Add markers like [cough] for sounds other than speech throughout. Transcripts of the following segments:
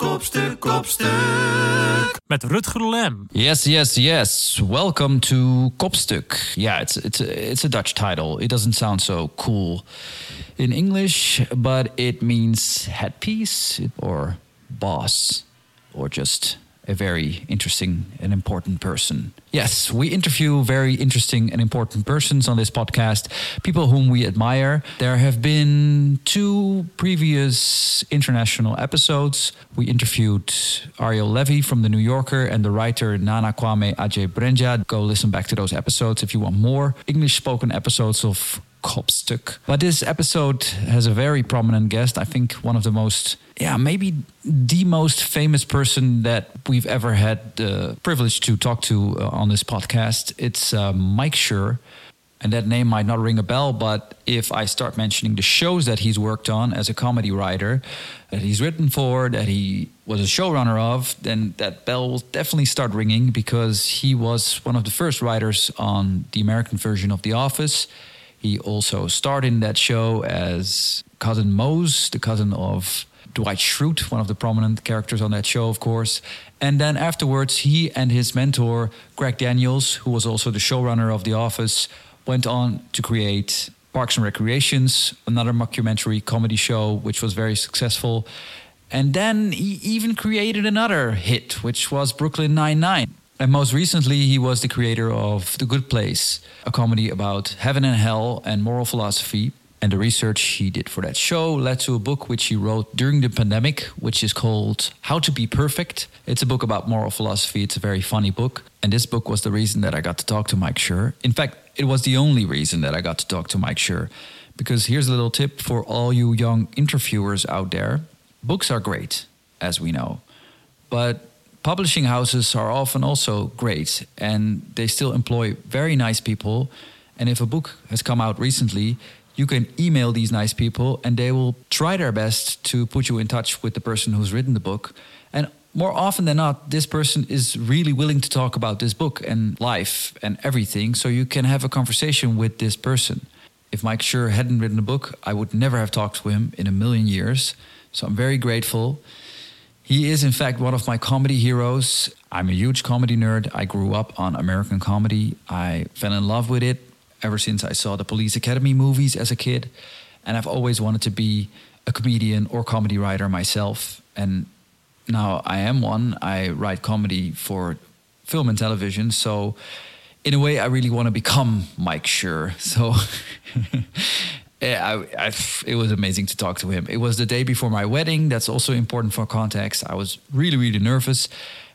kopstuk, kopstuk. Met Rutger Lem. Yes, yes, yes. Welcome to Kopstuk. Yeah, it's it's it's a Dutch title. It doesn't sound so cool in English, but it means headpiece or boss or just a very interesting and important person. Yes, we interview very interesting and important persons on this podcast, people whom we admire. There have been two previous international episodes. We interviewed Ariel Levy from The New Yorker and the writer Nana Kwame Adjei-Brenyah. Go listen back to those episodes if you want more English spoken episodes of Kopstuk. But this episode has a very prominent guest. I think one of the most, yeah, maybe the most famous person that we've ever had the privilege to talk to uh, on this podcast. It's uh, Mike Schur. And that name might not ring a bell, but if I start mentioning the shows that he's worked on as a comedy writer, that he's written for, that he was a showrunner of, then that bell will definitely start ringing because he was one of the first writers on the American version of The Office. He also starred in that show as cousin Mose, the cousin of Dwight Schrute, one of the prominent characters on that show, of course. And then afterwards, he and his mentor, Greg Daniels, who was also the showrunner of The Office, went on to create Parks and Recreations, another mockumentary comedy show, which was very successful. And then he even created another hit, which was Brooklyn Nine-Nine. And most recently, he was the creator of The Good Place, a comedy about heaven and hell and moral philosophy. And the research he did for that show led to a book which he wrote during the pandemic, which is called How to Be Perfect. It's a book about moral philosophy. It's a very funny book. And this book was the reason that I got to talk to Mike Schur. In fact, it was the only reason that I got to talk to Mike Schur. Because here's a little tip for all you young interviewers out there books are great, as we know. But publishing houses are often also great and they still employ very nice people. And if a book has come out recently, you can email these nice people and they will try their best to put you in touch with the person who's written the book. And more often than not, this person is really willing to talk about this book and life and everything. So you can have a conversation with this person. If Mike Schur hadn't written a book, I would never have talked to him in a million years. So I'm very grateful. He is, in fact, one of my comedy heroes. I'm a huge comedy nerd. I grew up on American comedy. I fell in love with it ever since I saw the Police Academy movies as a kid. And I've always wanted to be a comedian or comedy writer myself. And now I am one. I write comedy for film and television. So, in a way, I really want to become Mike Schur. So, [laughs] yeah, I, I, it was amazing to talk to him. It was the day before my wedding. That's also important for context. I was really, really nervous.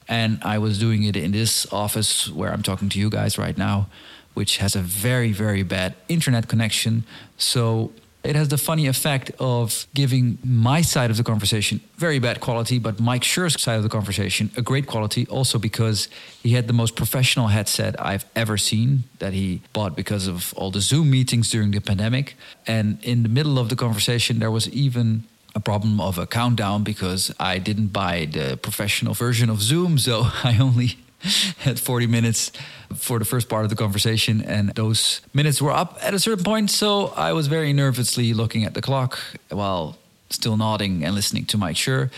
And I was doing it in this office where I'm talking to you guys right now, which has a very, very bad internet connection. So it has the funny effect of giving my side of the conversation very bad quality, but Mike Schur's side of the conversation a great quality, also because he had the most professional headset I've ever seen that he bought because of all the Zoom meetings during the pandemic. And in the middle of the conversation, there was even a problem of a countdown because I didn't buy the professional version of Zoom, so [laughs] I only [laughs] had 40 minutes for the first part of the conversation, and those minutes were up at a certain point. So I was very nervously looking at the clock while still nodding and listening to Mike Schur.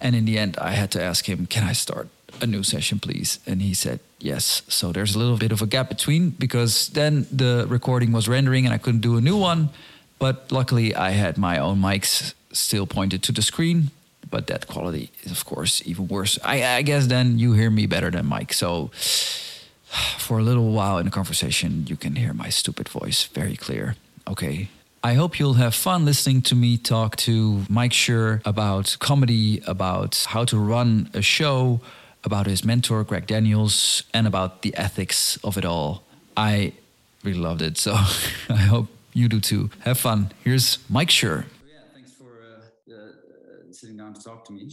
And in the end, I had to ask him, Can I start a new session, please? And he said, Yes. So there's a little bit of a gap between because then the recording was rendering and I couldn't do a new one. But luckily, I had my own mics still pointed to the screen but that quality is of course even worse. I, I, guess then you hear me better than Mike. So [sighs] for a little while in the conversation, you can hear my stupid voice very clear. Okay. I hope you'll have fun listening to me talk to Mike Schur about comedy, about how to run a show, about his mentor, Greg Daniels, and about the ethics of it all. I really loved it. So [laughs] I hope you do too. Have fun. Here's Mike Schur talk to me.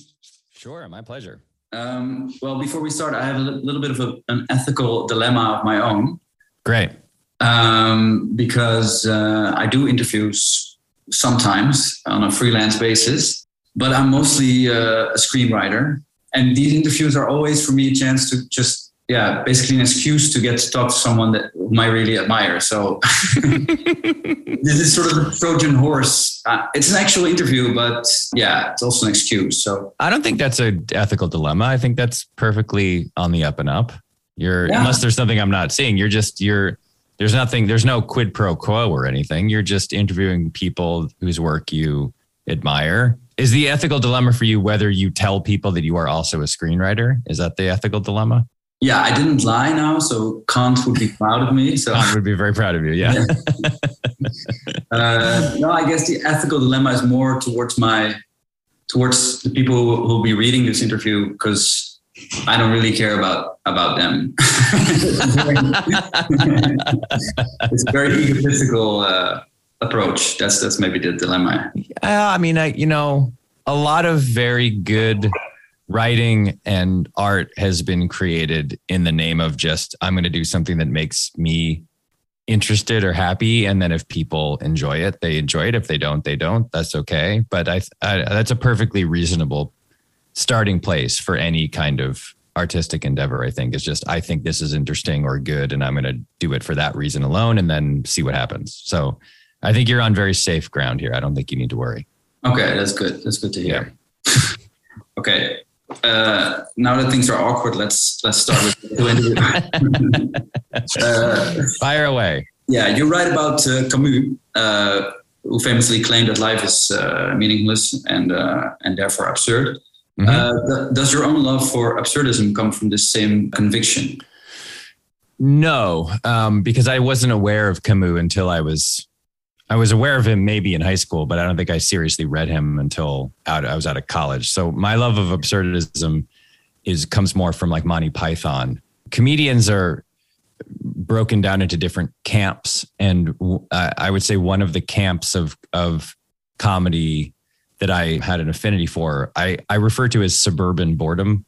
Sure, my pleasure. Um, well, before we start, I have a little bit of a, an ethical dilemma of my own. Great. Um, because uh, I do interviews sometimes on a freelance basis, but I'm mostly uh, a screenwriter. And these interviews are always for me a chance to just yeah, basically an excuse to get to talk to someone that whom I really admire. So [laughs] this is sort of a Trojan horse. Uh, it's an actual interview, but yeah, it's also an excuse. So I don't think that's an ethical dilemma. I think that's perfectly on the up and up. You're yeah. unless there's something I'm not seeing. You're just you're there's nothing. There's no quid pro quo or anything. You're just interviewing people whose work you admire. Is the ethical dilemma for you whether you tell people that you are also a screenwriter? Is that the ethical dilemma? Yeah, I didn't lie now, so Kant would be proud of me. So Kant would be very proud of you. Yeah. [laughs] uh, no, I guess the ethical dilemma is more towards my towards the people who will be reading this interview because I don't really care about about them. [laughs] it's a very egotistical uh, approach. That's that's maybe the dilemma. Yeah, I mean, I you know, a lot of very good writing and art has been created in the name of just I'm going to do something that makes me interested or happy. And then if people enjoy it they enjoy it. If they don't they don't. That's okay. But I, I that's a perfectly reasonable starting place for any kind of artistic endeavor i think. Is just i think this is interesting or good and i'm going to do it for that reason alone and then see what happens. So i think you're on very safe ground here. I don't think you need to worry. Okay that's good. That's good to hear. Yeah. [laughs] okay uh, now that things are awkward, let's let's start with the interview. [laughs] uh, Fire away. Yeah, you write about uh, Camus, uh, who famously claimed that life is uh, meaningless and uh, and therefore absurd. Mm-hmm. Th- does your own love for absurdism come from the same conviction? No, um, because I wasn't aware of Camus until I was I was aware of him maybe in high school, but I don't think I seriously read him until out I was out of college. So my love of absurdism is comes more from like Monty Python. Comedians are broken down into different camps, and uh, I would say one of the camps of of comedy that I had an affinity for, I I refer to as suburban boredom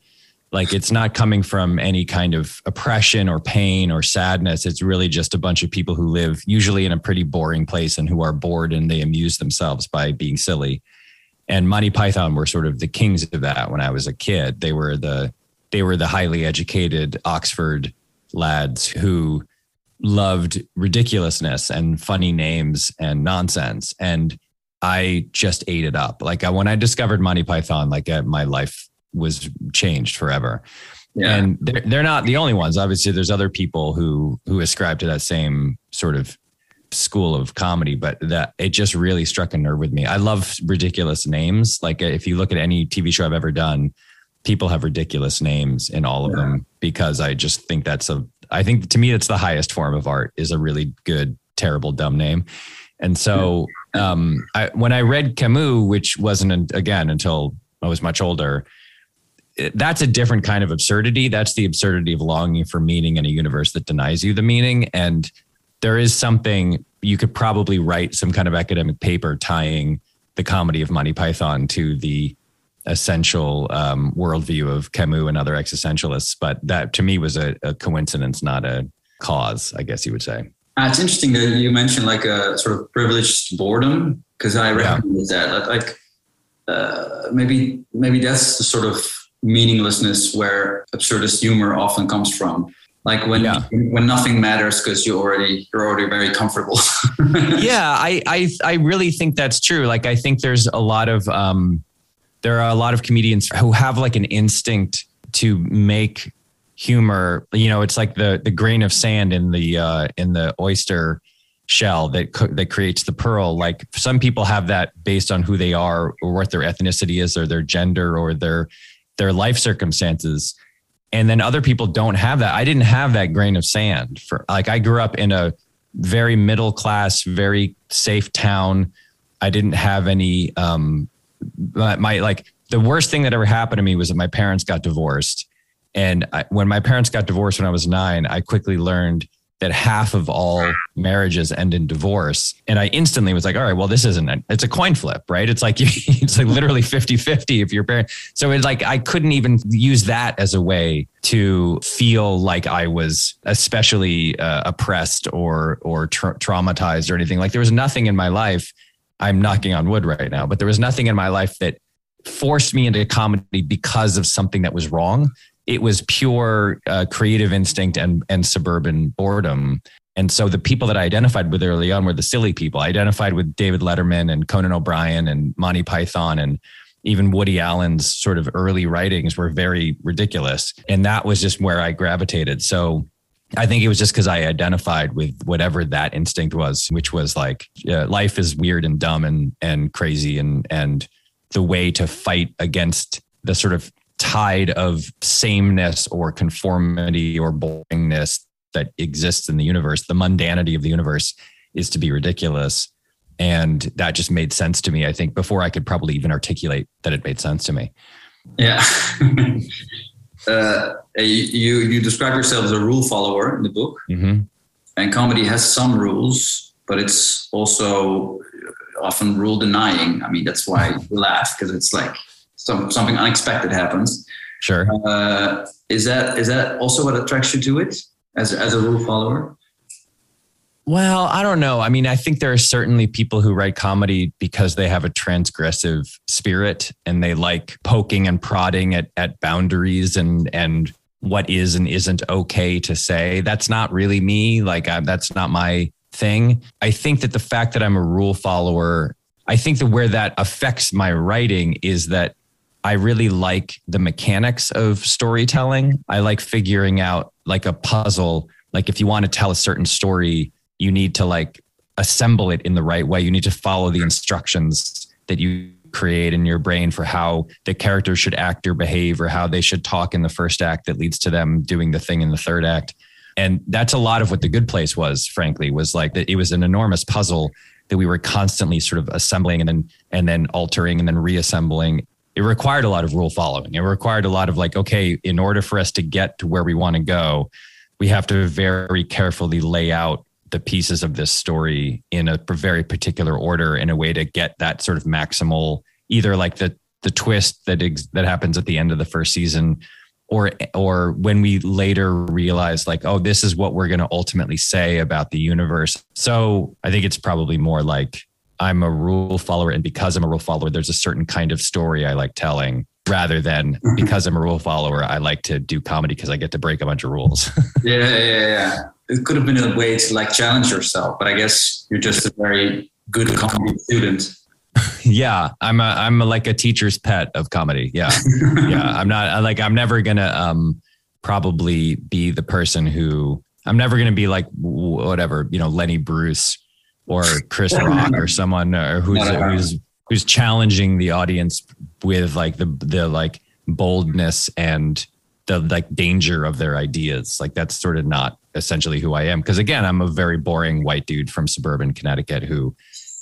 like it's not coming from any kind of oppression or pain or sadness. It's really just a bunch of people who live usually in a pretty boring place and who are bored and they amuse themselves by being silly. And Monty Python were sort of the kings of that when I was a kid. They were the they were the highly educated Oxford lads who loved ridiculousness and funny names and nonsense. And I just ate it up. Like I, when I discovered Monty Python, like uh, my life was changed forever. Yeah. And they're, they're not the only ones. Obviously, there's other people who who ascribe to that same sort of school of comedy, but that it just really struck a nerve with me. I love ridiculous names. Like if you look at any TV show I've ever done, people have ridiculous names in all of yeah. them because I just think that's a I think to me it's the highest form of art is a really good terrible dumb name. And so um, I, when I read Camus, which wasn't again until I was much older, that's a different kind of absurdity. That's the absurdity of longing for meaning in a universe that denies you the meaning. And there is something you could probably write some kind of academic paper tying the comedy of Monty Python to the essential um, worldview of Camus and other existentialists. But that to me was a, a coincidence, not a cause, I guess you would say. Uh, it's interesting that you mentioned like a sort of privileged boredom because I recognize yeah. that. Like uh, maybe maybe that's the sort of meaninglessness where absurdist humor often comes from. Like when yeah. when nothing matters because you already you're already very comfortable. [laughs] Yeah I, I i really think that's true. Like i think there's a lot of um there are a lot of comedians who have like an instinct to make humor you know it's like the the grain of sand in the uh in the oyster shell that that creates the pearl. Like some people have that based on who they are or what their ethnicity is or their gender or their their life circumstances. And then other people don't have that. I didn't have that grain of sand for like i grew up in a very middle class very safe town. I didn't have any um my, my like the worst thing that ever happened to me was that my parents got divorced. And I, when my parents got divorced when i was 9 i quickly learned that half of all marriages end in divorce. And I instantly was like, all right, well, this isn't, a, it's a coin flip, right? It's like, [laughs] it's like literally 50, 50 if your parent. So it's like, I couldn't even use that as a way to feel like I was especially uh, oppressed or, or tra- traumatized or anything. Like there was nothing in my life. I'm knocking on wood right now, but there was nothing in my life that forced me into comedy because of something that was wrong it was pure uh, creative instinct and and suburban boredom. And so the people that I identified with early on were the silly people. I identified with David Letterman and Conan O'Brien and Monty Python and even Woody Allen's sort of early writings were very ridiculous. And that was just where I gravitated. So I think it was just because I identified with whatever that instinct was, which was like uh, life is weird and dumb and and crazy and and the way to fight against the sort of tide of sameness or conformity or boringness that exists in the universe, the mundanity of the universe is to be ridiculous. And that just made sense to me, I think, before I could probably even articulate that it made sense to me. Yeah. [laughs] uh, you, you describe yourself as a rule follower in the book. Mm-hmm. And comedy has some rules, but it's also often rule denying. I mean, that's why we laugh because it's like some, something unexpected happens. Sure. Uh, is that is that also what attracts you to it? as as a rule follower? Well, I don't know. I mean, I think there are certainly people who write comedy because they have a transgressive spirit and they like poking and prodding at at boundaries and and what is and isn't okay to say. That's not really me. Like I, that's not my thing. I think that the fact that I'm a rule follower, I think that where that affects my writing is that I really like the mechanics of storytelling. I like figuring out like a puzzle. Like if you want to tell a certain story, you need to like assemble it in the right way. You need to follow the instructions that you create in your brain for how the characters should act or behave or how they should talk in the first act that leads to them doing the thing in the third act. And that's a lot of what the good place was, frankly, was like that it was an enormous puzzle that we were constantly sort of assembling and then and then altering and then reassembling it required a lot of rule following. It required a lot of like, okay, in order for us to get to where we want to go, we have to very carefully lay out the pieces of this story in a very particular order in a way to get that sort of maximal either like the the twist that ex- that happens at the end of the first season or or when we later realize like oh this is what we're going to ultimately say about the universe so i think it's probably more like I'm a rule follower, and because I'm a rule follower, there's a certain kind of story I like telling rather than mm-hmm. because I'm a rule follower, I like to do comedy because I get to break a bunch of rules. [laughs] yeah, yeah, yeah. It could have been a way to like challenge yourself, but I guess you're just a very good comedy student. [laughs] yeah, I'm a I'm a, like a teacher's pet of comedy. Yeah, [laughs] yeah. I'm not like I'm never gonna um probably be the person who I'm never gonna be like whatever you know Lenny Bruce or Chris [laughs] Rock or someone or uh, who's who's who's challenging the audience with like the the like boldness and the like danger of their ideas. Like that's sort of not essentially who I am. Because again, I'm a very boring white dude from suburban Connecticut who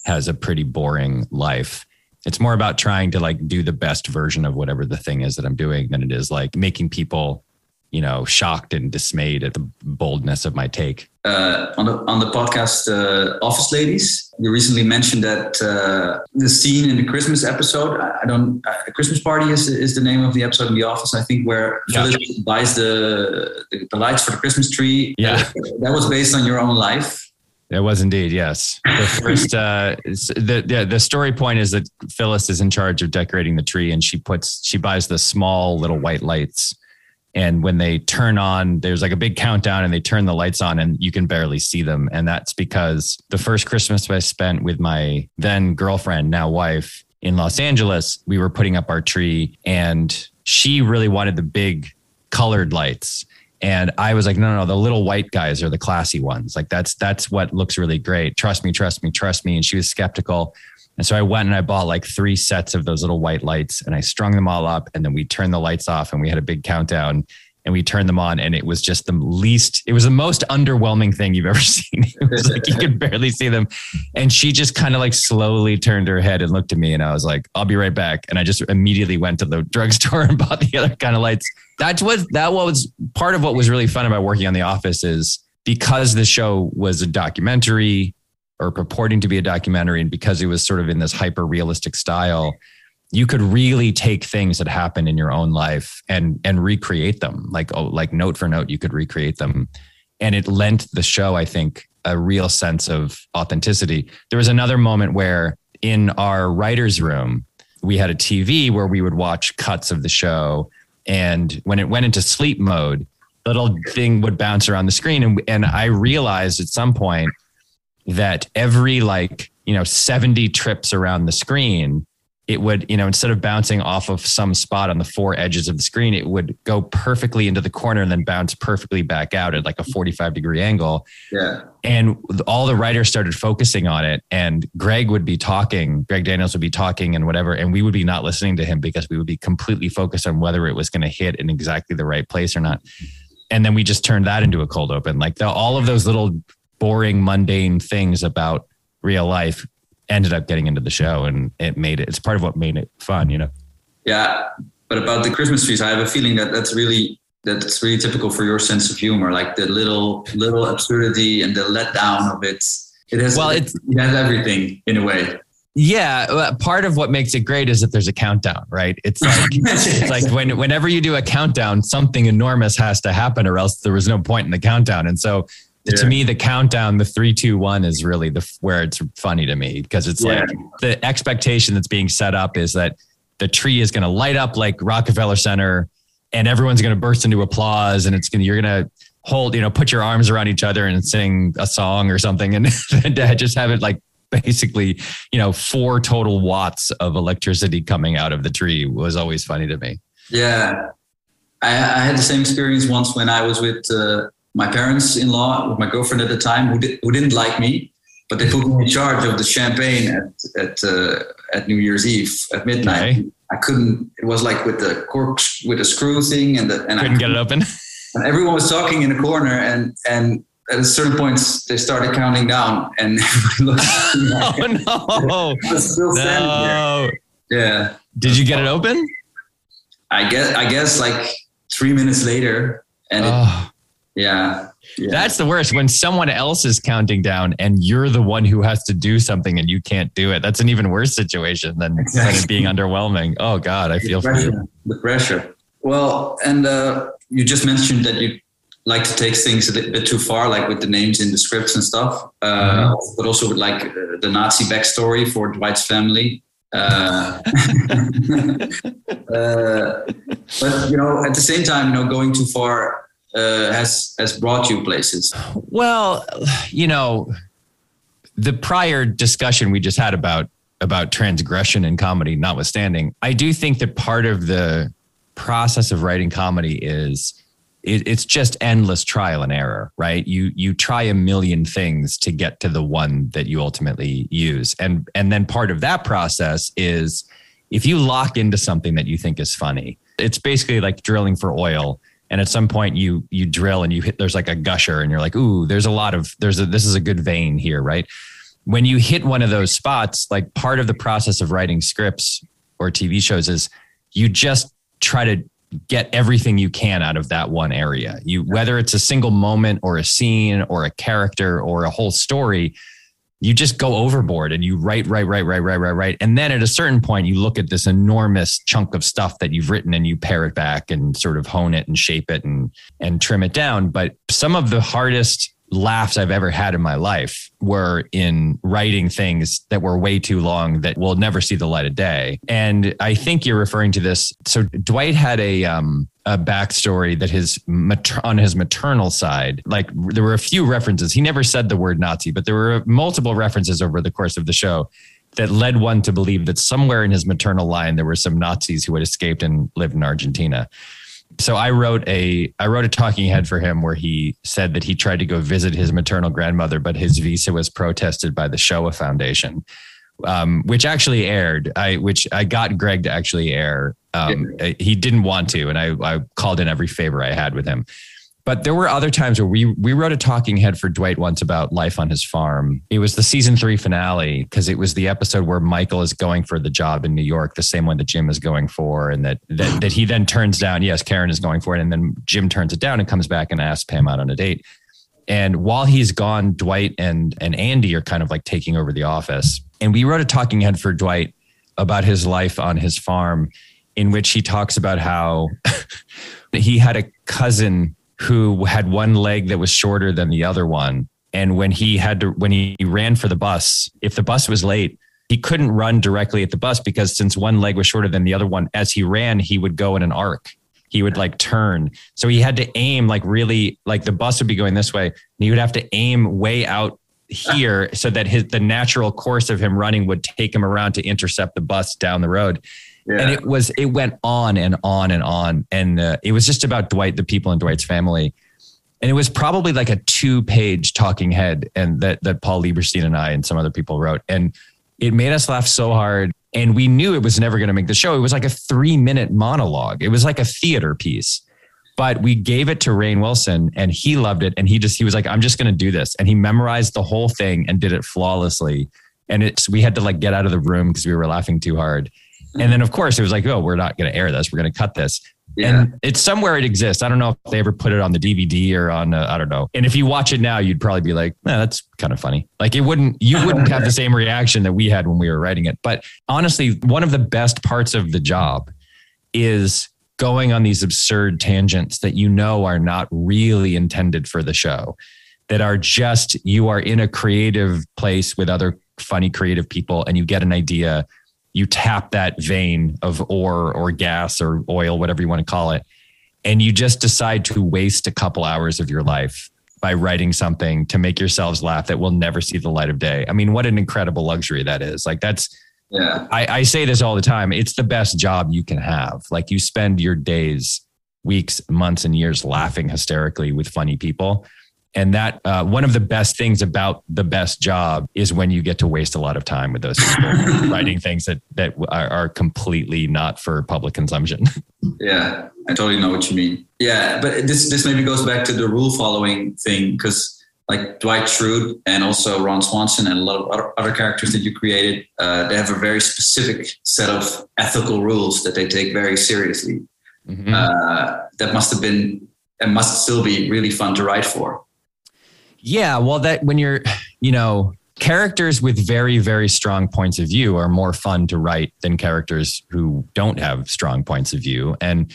has a pretty boring life. It's more about trying to like do the best version of whatever the thing is that I'm doing than it is like making people you know, shocked and dismayed at the boldness of my take. Uh, on the on the podcast uh, Office Ladies, you recently mentioned that uh, the scene in the Christmas episode. I don't. Uh, Christmas party is is the name of the episode in the office. I think where yeah. Phyllis buys the, the, the lights for the Christmas tree. Yeah, that was based on your own life. It was indeed, yes. The first, uh, the, the the story point is that Phyllis is in charge of decorating the tree, and she puts she buys the small little white lights and when they turn on there's like a big countdown and they turn the lights on and you can barely see them. And that's because the first christmas i spent with my then girlfriend now wife in los angeles we were putting up our tree and she really wanted the big colored lights. And i was like no no no the little white guys are the classy ones. Like that's that's what looks really great. Trust me trust me trust me. And she was skeptical and so I went and I bought like three sets of those little white lights and I strung them all up. And then we turned the lights off and we had a big countdown and we turned them on. And it was just the least, it was the most underwhelming thing you've ever [laughs] seen. It was [laughs] like you could barely see them. And she just kind of like slowly turned her head and looked at me. And I was like, I'll be right back. And I just immediately went to the drugstore [laughs] and bought the other kind of lights. That was, that was part of what was really fun about working on The Office is because the show was a documentary or purporting to be a documentary and because it was sort of in this hyper realistic style you could really take things that happen in your own life and and recreate them. Like oh like note for note you could recreate them. And it lent the show i think a real sense of authenticity. There was another moment where in our writers room we had a tv where we would watch cuts of the show. And when it went into sleep mode, little thing would bounce around the screen, and and I realized at some point that every like you know 70 trips around the screen it would, you know, instead of bouncing off of some spot on the four edges of the screen, it would go perfectly into the corner and then bounce perfectly back out at like a 45 degree angle. Yeah. And all the writers started focusing on it. And Greg would be talking, Greg Daniels would be talking and whatever. And we would be not listening to him because we would be completely focused on whether it was going to hit in exactly the right place or not. And then we just turned that into a cold open. Like the, all of those little boring, mundane things about real life ended up getting into the show and it made it it's part of what made it fun you know? Yeah but about the christmas trees i have a feeling that that's really that's really typical for your sense of humor like the little little absurdity and the letdown of it. It has well it's it has everything in a way. Yeah uh, part of what makes it great is that there's a countdown right? It's like [laughs] it's like when whenever you do a countdown something enormous has to happen or else there was no point in the countdown. And so yeah. to me the countdown the three two one is really the where it's funny to me because it's yeah. like the expectation that's being set up is that the tree is going to light up like rockefeller center and everyone's going to burst into applause and it's going to you're going to hold you know put your arms around each other and sing a song or something and [laughs] just have it like basically you know four total watts of electricity coming out of the tree was always funny to me yeah I, I had the same experience once when I was with uh, my parents-in-law with my girlfriend at the time who, did, who didn't like me but they put me in charge of the champagne at at uh, at New Year's Eve at midnight. Okay. I couldn't. It was like with the cork with the screw thing, and the and couldn't, I couldn't get it open. [laughs] And everyone was talking in a corner, and and at a certain point they started counting down, and [laughs] looked [laughs] oh no, still no. There. Yeah. Did you get it open? I guess. I guess like three minutes later, and. Oh. Yeah. yeah. That's the worst when someone else is counting down and you're the one who has to do something and you can't do it. That's an even worse situation than, exactly. than being underwhelming. Oh God, I feel the pressure, for you. The pressure. Well, and uh, you just mentioned that you like to take things a bit too far, like with the names in the scripts and stuff, uh, mm-hmm. but also with like uh, the Nazi backstory for Dwight's family. Uh, [laughs] uh, but you know, at the same time, you know, going too far uh, has has brought you places? Well, you know, the prior discussion we just had about about transgression and comedy notwithstanding, I do think that part of the process of writing comedy is it, it's just endless trial and error, right? You you try a million things to get to the one that you ultimately use, and and then part of that process is if you lock into something that you think is funny, it's basically like drilling for oil and at some point you you drill and you hit there's like a gusher and you're like ooh there's a lot of there's a this is a good vein here right? When you hit one of those spots like part of the process of writing scripts or tv shows is you just try to get everything you can out of that one area. You whether it's a single moment or a scene or a character or a whole story you just go overboard and you write, write, write, write, write, write, write. And then at a certain point, you look at this enormous chunk of stuff that you've written and you pare it back and sort of hone it and shape it and and trim it down. But some of the hardest laughs I've ever had in my life were in writing things that were way too long that will never see the light of day. And I think you're referring to this. So Dwight had a um, a backstory that his on his maternal side, like there were a few references. He never said the word Nazi, but there were multiple references over the course of the show that led one to believe that somewhere in his maternal line there were some Nazis who had escaped and lived in Argentina. So I wrote a I wrote a talking head for him where he said that he tried to go visit his maternal grandmother, but his visa was protested by the Shoah Foundation um, which actually aired. I which I got Greg to actually air. Um, yeah. He didn't want to, and I, I called in every favor I had with him. But there were other times where we we wrote a talking head for Dwight once about life on his farm. It was the season three finale because it was the episode where Michael is going for the job in New York, the same one that Jim is going for, and that that, that he then turns down. Yes, Karen is going for it, and then Jim turns it down and comes back and asks Pam out on a date. And while he's gone, Dwight and and Andy are kind of like taking over the office. And we wrote a talking head for Dwight about his life on his farm, in which he talks about how [laughs] he had a cousin who had one leg that was shorter than the other one. And when he had to, when he ran for the bus, if the bus was late, he couldn't run directly at the bus because since one leg was shorter than the other one, as he ran, he would go in an arc he would like turn. So he had to aim like really like the bus would be going this way. And he would have to aim way out here [laughs] so that his the natural course of him running would take him around to intercept the bus down the road. Yeah. And it was it went on and on and on, and uh, it was just about Dwight, the people in Dwight's family, and it was probably like a two page talking head, and that that Paul Lieberstein and I and some other people wrote, and it made us laugh so hard. And we knew it was never going to make the show. It was like a three minute monologue. It was like a theater piece but we gave it to Rainn Wilson and he loved it. And he just, he was like, I'm just going to do this. And he memorized the whole thing and did it flawlessly. And it's, we had to like get out of the room because we were laughing too hard. And then of course it was like, oh, we're not going to air this. We're going to cut this. Yeah. And it's somewhere it exists. I don't know if they ever put it on the DVD or on, uh, I don't know. And if you watch it now, you'd probably be like, nah, that's kind of funny. Like it wouldn't, you wouldn't have the [laughs] same reaction that we had when we were writing it. But honestly, one of the best parts of the job is going on these absurd tangents that you know are not really intended for the show, that are just you are in a creative place with other funny, creative people and you get an idea. You tap that vein of ore or gas or oil, whatever you want to call it, and you just decide to waste a couple hours of your life by writing something to make yourselves laugh that will never see the light of day. I mean, what an incredible luxury that is. Like that's yeah. I, I say this all the time. It's the best job you can have. Like you spend your days, weeks, months, and years laughing hysterically with funny people. And that uh, one of the best things about the best job is when you get to waste a lot of time with those people [laughs] writing things that that are, are completely not for public consumption. Yeah, I totally know what you mean. Yeah, but this this maybe goes back to the rule following thing because like Dwight Schrute and also Ron Swanson and a lot of other, other characters that you created, uh, they have a very specific set of ethical rules that they take very seriously. Mm-hmm. Uh, that must have been and must still be really fun to write for. Yeah, well, that when you're, you know, characters with very very strong points of view are more fun to write than characters who don't have strong points of view, and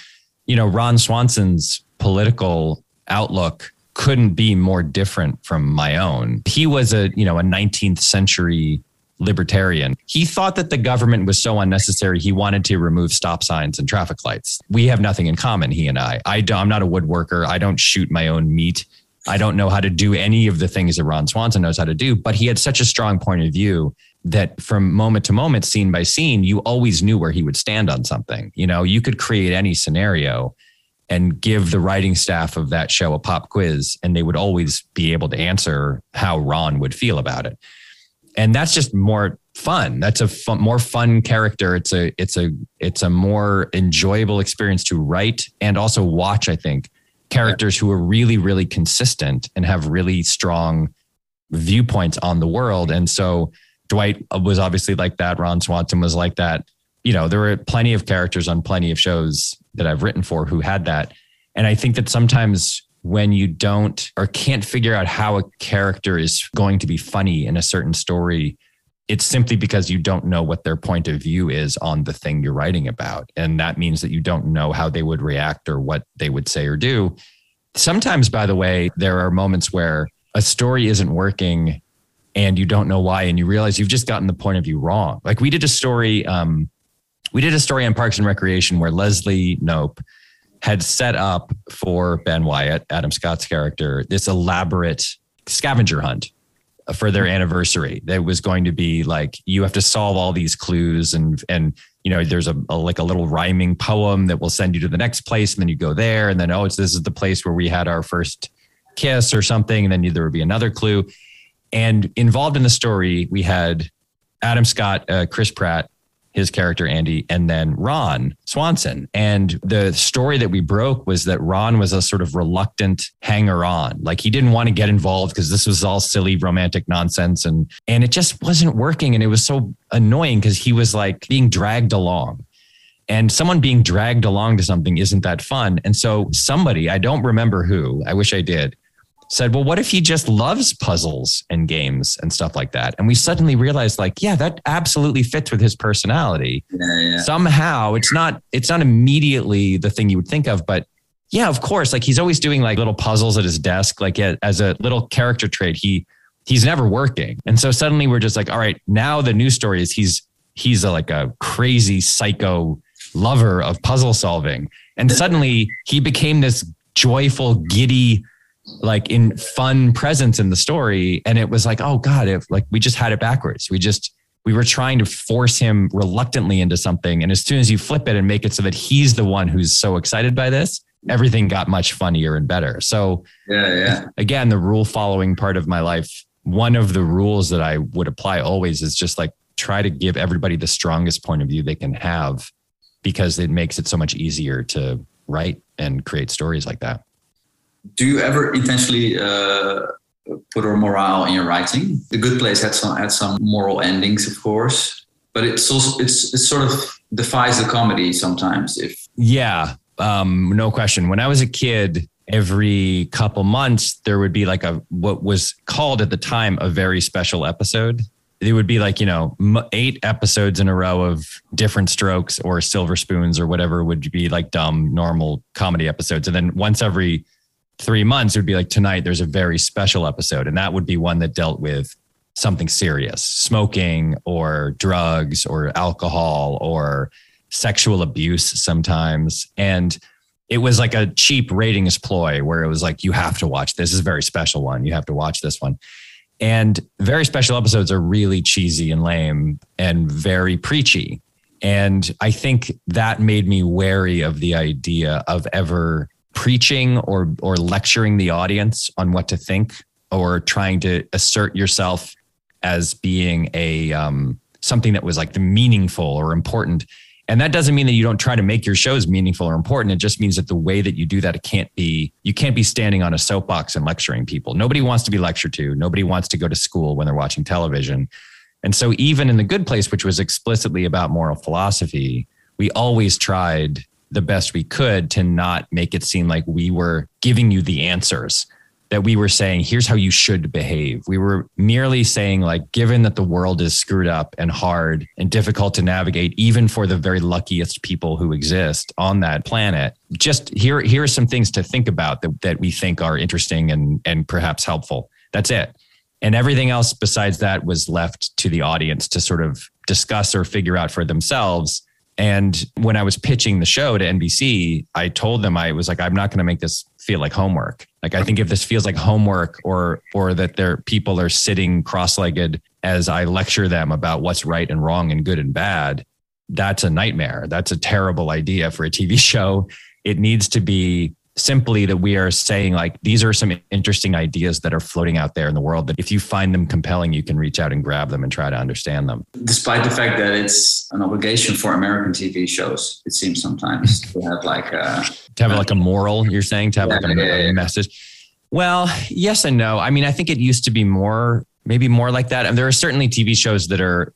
you know, Ron Swanson's political outlook couldn't be more different from my own. He was a, you know, a 19th century libertarian. He thought that the government was so unnecessary. He wanted to remove stop signs and traffic lights. We have nothing in common, he and I. I I'm not a woodworker. I don't shoot my own meat. I don't know how to do any of the things that Ron Swanson knows how to do, but he had such a strong point of view that from moment to moment, scene by scene, you always knew where he would stand on something. You know, you could create any scenario and give the writing staff of that show a pop quiz and they would always be able to answer how Ron would feel about it. And that's just more fun. That's a fun, more fun character. It's a it's a it's a more enjoyable experience to write and also watch, I think, characters yeah. who are really really consistent and have really strong viewpoints on the world. And so Dwight was obviously like that. Ron Swanson was like that. You know, there were plenty of characters on plenty of shows that I've written for who had that. And I think that sometimes when you don't or can't figure out how a character is going to be funny in a certain story, it's simply because you don't know what their point of view is on the thing you're writing about. And that means that you don't know how they would react or what they would say or do. Sometimes, by the way, there are moments where a story isn't working and you don't know why and you realize you've just gotten the point of view wrong. Like we did a story um, we did a story on Parks and Recreation where Leslie nope had set up for Ben Wyatt, Adam Scott's character, this elaborate scavenger hunt for their anniversary. That was going to be like you have to solve all these clues and and you know there's a, a, like a little rhyming poem that will send you to the next place and then you go there and then oh it's this is the place where we had our first kiss or something and then there would be another clue. And involved in the story we had Adam Scott, uh, Chris Pratt, his character Andy, and then Ron Swanson. And the story that we broke was that Ron was a sort of reluctant hanger on. Like he didn't want to get involved because this was all silly romantic nonsense and and it just wasn't working. And it was so annoying because he was like being dragged along. And someone being dragged along to something isn't that fun. And so somebody, I don't remember who, I wish I did, said, well, what if he just loves puzzles and games and stuff like that? And we suddenly realized, like, yeah, that absolutely fits with his personality. Yeah, yeah. Somehow it's not, it's not immediately the thing you would think of, but yeah, of course. Like he's always doing like little puzzles at his desk, like as a little character trait. He, he's never working. And so suddenly we're just like, all right, now the news story is he's, he's a, like a crazy psycho lover of puzzle solving. And suddenly he became this joyful, giddy, like in fun presence in the story. And it was like, oh God, if like we just had it backwards. We just we were trying to force him reluctantly into something. And as soon as you flip it and make it so that he's the one who's so excited by this, everything got much funnier and better. So yeah, yeah. Again, the rule following part of my life, one of the rules that I would apply always is just like try to give everybody the strongest point of view they can have because it makes it so much easier to write and create stories like that. Do you ever intentionally uh, put a morale in your writing? The Good Place had some had some moral endings, of course, but it's also it's it sort of defies the comedy sometimes. If yeah, um, no question. When I was a kid, every couple months there would be like a what was called at the time a very special episode it would be like you know eight episodes in a row of different strokes or silver spoons or whatever would be like dumb normal comedy episodes and then once every three months it would be like tonight there's a very special episode. And that would be one that dealt with something serious smoking or drugs or alcohol or sexual abuse sometimes. And it was like a cheap ratings ploy where it was like you have to watch this, this is a very special one. You have to watch this one. And very special episodes are really cheesy and lame and very preachy. And I think that made me wary of the idea of ever preaching or or lecturing the audience on what to think or trying to assert yourself as being a um, something that was like the meaningful or important and that doesn't mean that you don't try to make your shows meaningful or important. It just means that the way that you do that, it can't be, you can't be standing on a soapbox and lecturing people. Nobody wants to be lectured to. Nobody wants to go to school when they're watching television. And so, even in The Good Place, which was explicitly about moral philosophy, we always tried the best we could to not make it seem like we were giving you the answers that we were saying, here's how you should behave. We were merely saying, like, given that the world is screwed up and hard and difficult to navigate, even for the very luckiest people who exist on that planet, just here, here are some things to think about that, that we think are interesting and, and perhaps helpful. That's it. And everything else besides that was left to the audience to sort of discuss or figure out for themselves. And when I was pitching the show to NBC, I told them I was like, I'm not going to make this feel like homework. Like I think if this feels like homework or or that their people are sitting cross-legged as I lecture them about what's right and wrong and good and bad, that's a nightmare. That's a terrible idea for a TV [laughs] show. It needs to be simply that we are saying like these are some interesting ideas that are floating out there in the world that if you find them compelling you can reach out and grab them and try to understand them. Despite the fact that it's an obligation for american tv shows it seems sometimes to have like a to have like a moral you're saying? To have yeah, like a, yeah, yeah. message? Well yes and no. I mean i think it used to be more maybe more like that. And there are certainly tv shows that are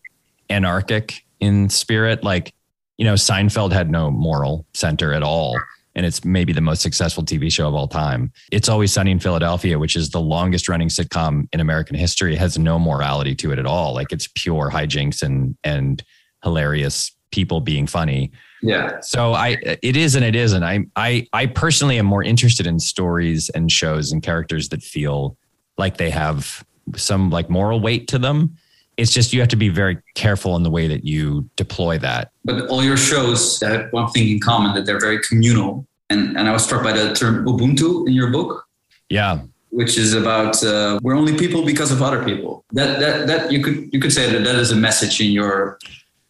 anarchic in spirit. Like you know seinfeld had no moral center at all and it's maybe the most successful TV show of all time. It's Always Sunny in Philadelphia, which is the longest running sitcom in American history, it has no morality to it at all. Like it's pure hijinks and and hilarious people being funny. Yeah. So I it is and it isn't. I I I personally am more interested in stories and shows and characters that feel like they have some like moral weight to them it's just you have to be very careful in the way that you deploy that. But all your shows have one thing in common that they're very communal. And, and I was struck by the term Ubuntu in your book. Yeah. Which is about uh, we're only people because of other people. That that that you could you could say that that is a message in your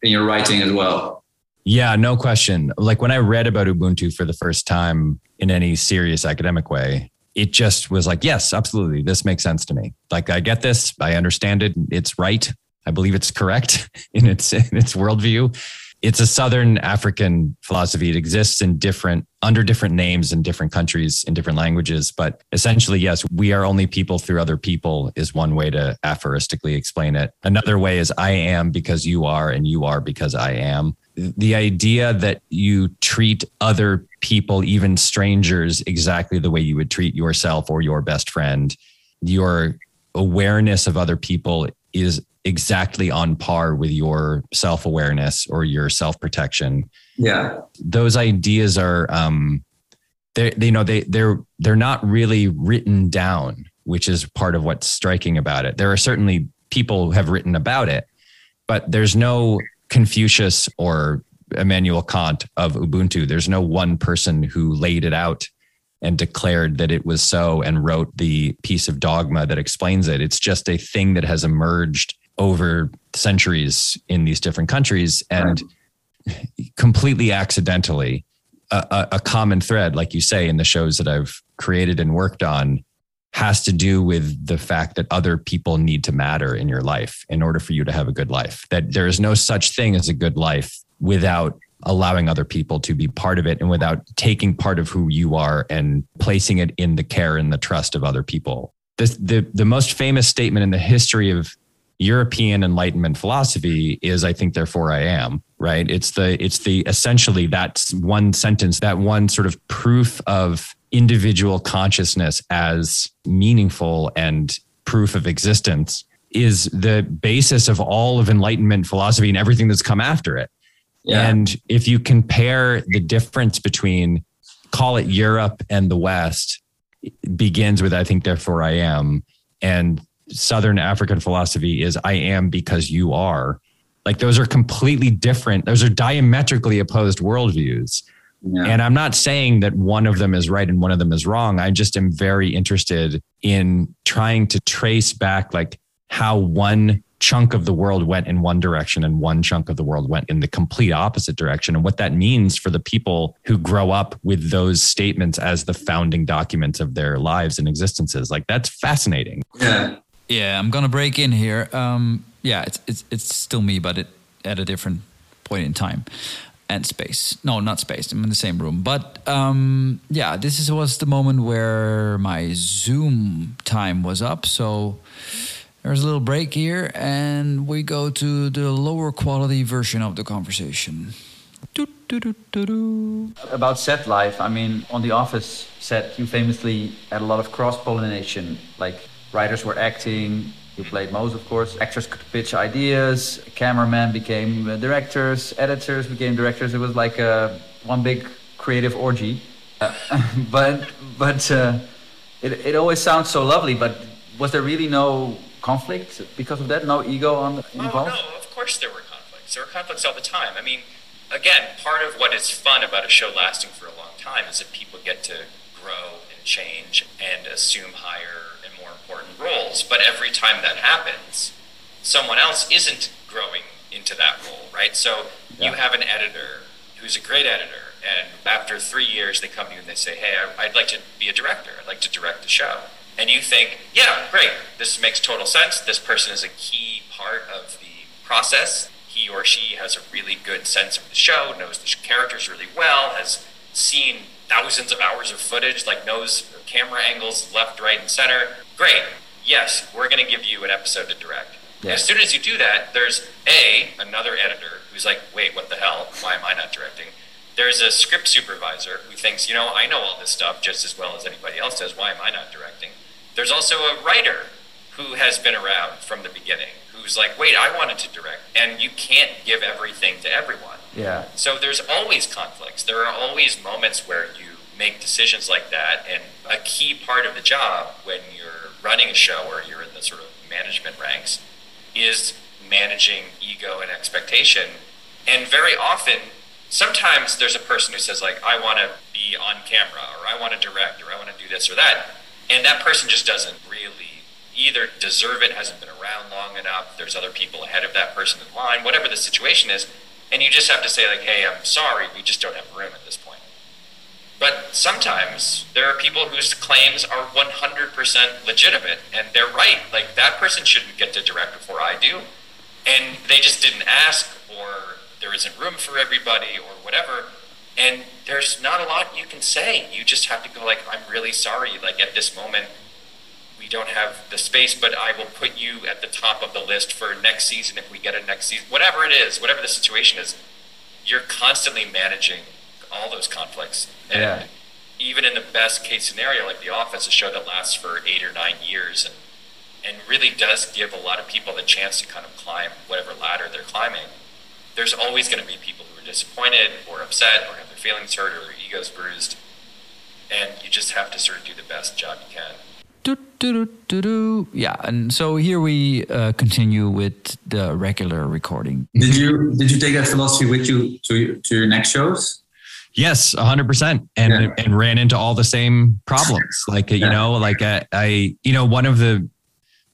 in your writing as well. Yeah, no question. Like when I read about Ubuntu for the first time in any serious academic way, it just was like, yes, absolutely. This makes sense to me. Like I get this. I understand it. It's right. I believe it's correct [laughs] in its in its worldview. It's a Southern African philosophy. It exists in different under different names in different countries in different languages. But essentially, yes, we are only people through other people is one way to aphoristically explain it. Another way is I am because you are, and you are because I am. The idea that you treat other people, even strangers, exactly the way you would treat yourself or your best friend. Your awareness of other people is exactly on par with your self awareness or your self protection. Yeah, those ideas are, um, they, they, you know, they they're they're not really written down, which is part of what's striking about it. There are certainly people who have written about it, but there's no Confucius or Immanuel Kant of Ubuntu. There's no one person who laid it out and declared that it was so and wrote the piece of dogma that explains it. It's just a thing that has emerged over centuries in these different countries and right. completely accidentally a, a, common thread, like you say, in the shows that I've created and worked on has to do with the fact that other people need to matter in your life in order for you to have a good life. That there is no such thing as a good life without allowing other people to be part of it and without taking part of who you are and placing it in the care and the trust of other people. The, the, the most famous statement in the history of European Enlightenment philosophy is I think therefore I am, right? It's the it's the essentially that one sentence, that one sort of proof of individual consciousness as meaningful and proof of existence is the basis of all of enlightenment philosophy and everything that's come after it. Yeah. And if you compare the difference between call it Europe and the West begins with I think therefore I am and Southern African philosophy is I am because you are. Like those are completely different. Those are diametrically opposed worldviews. Yeah. And I'm not saying that one of them is right and one of them is wrong. I just am very interested in trying to trace back like how one chunk of the world went in one direction and one chunk of the world went in the complete opposite direction and what that means for the people who grow up with those statements as the founding documents of their lives and existences like that's fascinating yeah yeah, I'm gonna break in here. Um, yeah, it's it's it's still me, but it at a different point in time and space. No, not space. I'm in the same room. But um, yeah, this is, was the moment where my Zoom time was up. So there's a little break here, and we go to the lower quality version of the conversation. About set life, I mean, on the office set, you famously had a lot of cross pollination, like writers were acting. You played Mose, of course. Actors could pitch ideas. Cameramen became uh, directors. Editors became directors. It was like a, one big creative orgy. Uh, [laughs] but but uh, it it always sounds so lovely. But was there really no conflict because of that? No ego on involved? Oh no, of course there were conflicts. There were conflicts all the time. I mean, again, part of what is fun about a show lasting for a long time is that people get to grow and change and assume higher roles. But every time that happens, someone else isn't growing into that role, right? So yeah. you have an editor who's a great editor, and after three years, they come to you and they say, "Hey, I'd like to be a director. I'd like to direct the show." And you think, "Yeah, great. This makes total sense. This person is a key part of the process. He or she has a really good sense of the show, knows the characters really well, has seen thousands of hours of footage, like knows camera angles left, right, and center. Great. Yes, we're going to give you an episode to direct. Yeah. As soon as you do that, there's A, another editor who's like, wait, what the hell? Why am I not directing? There's a script supervisor who thinks, you know, I know all this stuff just as well as anybody else does. Why am I not directing? There's also a writer who has been around from the beginning who's like, wait, I wanted to direct. And you can't give everything to everyone. Yeah. So there's always conflicts. There are always moments where you make decisions like that. And a key part of the job when you're running a show or you're in the sort of management ranks is managing ego and expectation. And very often, sometimes there's a person who says, like, I want to be on camera or I want to direct or I want to do this or that. And that person just doesn't really either deserve it, hasn't been around long enough, there's other people ahead of that person in line, whatever the situation is. And you just have to say, like, hey, I'm sorry, we just don't have room at this. But sometimes there are people whose claims are 100% legitimate and they're right. Like, that person shouldn't get to direct before I do. And they just didn't ask, or there isn't room for everybody, or whatever. And there's not a lot you can say. You just have to go, like, I'm really sorry. Like, at this moment, we don't have the space, but I will put you at the top of the list for next season if we get a next season. Whatever it is, whatever the situation is, you're constantly managing all those conflicts. And yeah. even in the best case scenario, like The Office, a show that lasts for eight or nine years and and really does give a lot of people the chance to kind of climb whatever ladder they're climbing. There's always going to be people who are disappointed or upset or have their feelings hurt or their egos bruised. And you just have to sort of do the best job you can. Do, do, do, do, do. Yeah, and so here we uh, continue with the regular recording. Did you did you take that philosophy with you to to your next shows? Yes, hundred percent, and Yeah. and ran into all the same problems. Like you Yeah. know, like I, I, you know, one of the,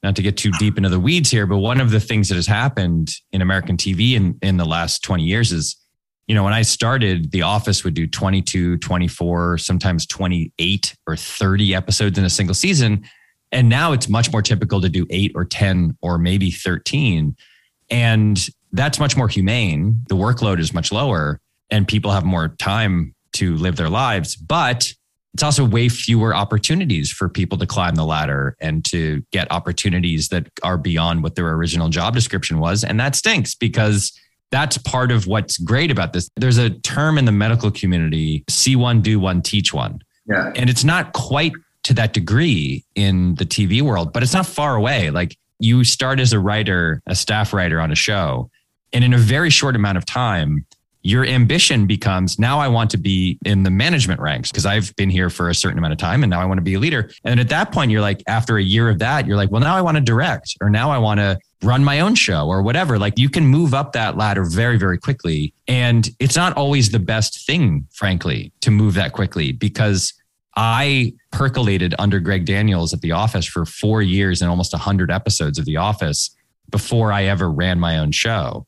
not to get too deep into the weeds here, but one of the things that has happened in American TV in in the last twenty years is, you know, when I started, The Office would do 22, 24, sometimes 28 or 30 episodes in a single season. And now it's much more typical to do eight or 10 or maybe 13. And that's much more humane. The workload is much lower and people have more time to live their lives. But it's also way fewer opportunities for people to climb the ladder and to get opportunities that are beyond what their original job description was. And that stinks because that's part of what's great about this. There's a term in the medical community see one, do one, teach one. Yeah. And it's not quite to that degree in the TV world, but it's not far away. Like you start as a writer, a staff writer on a show, and in a very short amount of time, your ambition becomes now I want to be in the management ranks because I've been here for a certain amount of time and now I want to be a leader. And at that point, you're like, after a year of that, you're like, well, now I want to direct or now I want to run my own show or whatever. Like you can move up that ladder very, very quickly. And it's not always the best thing, frankly, to move that quickly because I percolated under Greg Daniels at The Office for four years and almost 100 episodes of The Office before I ever ran my own show.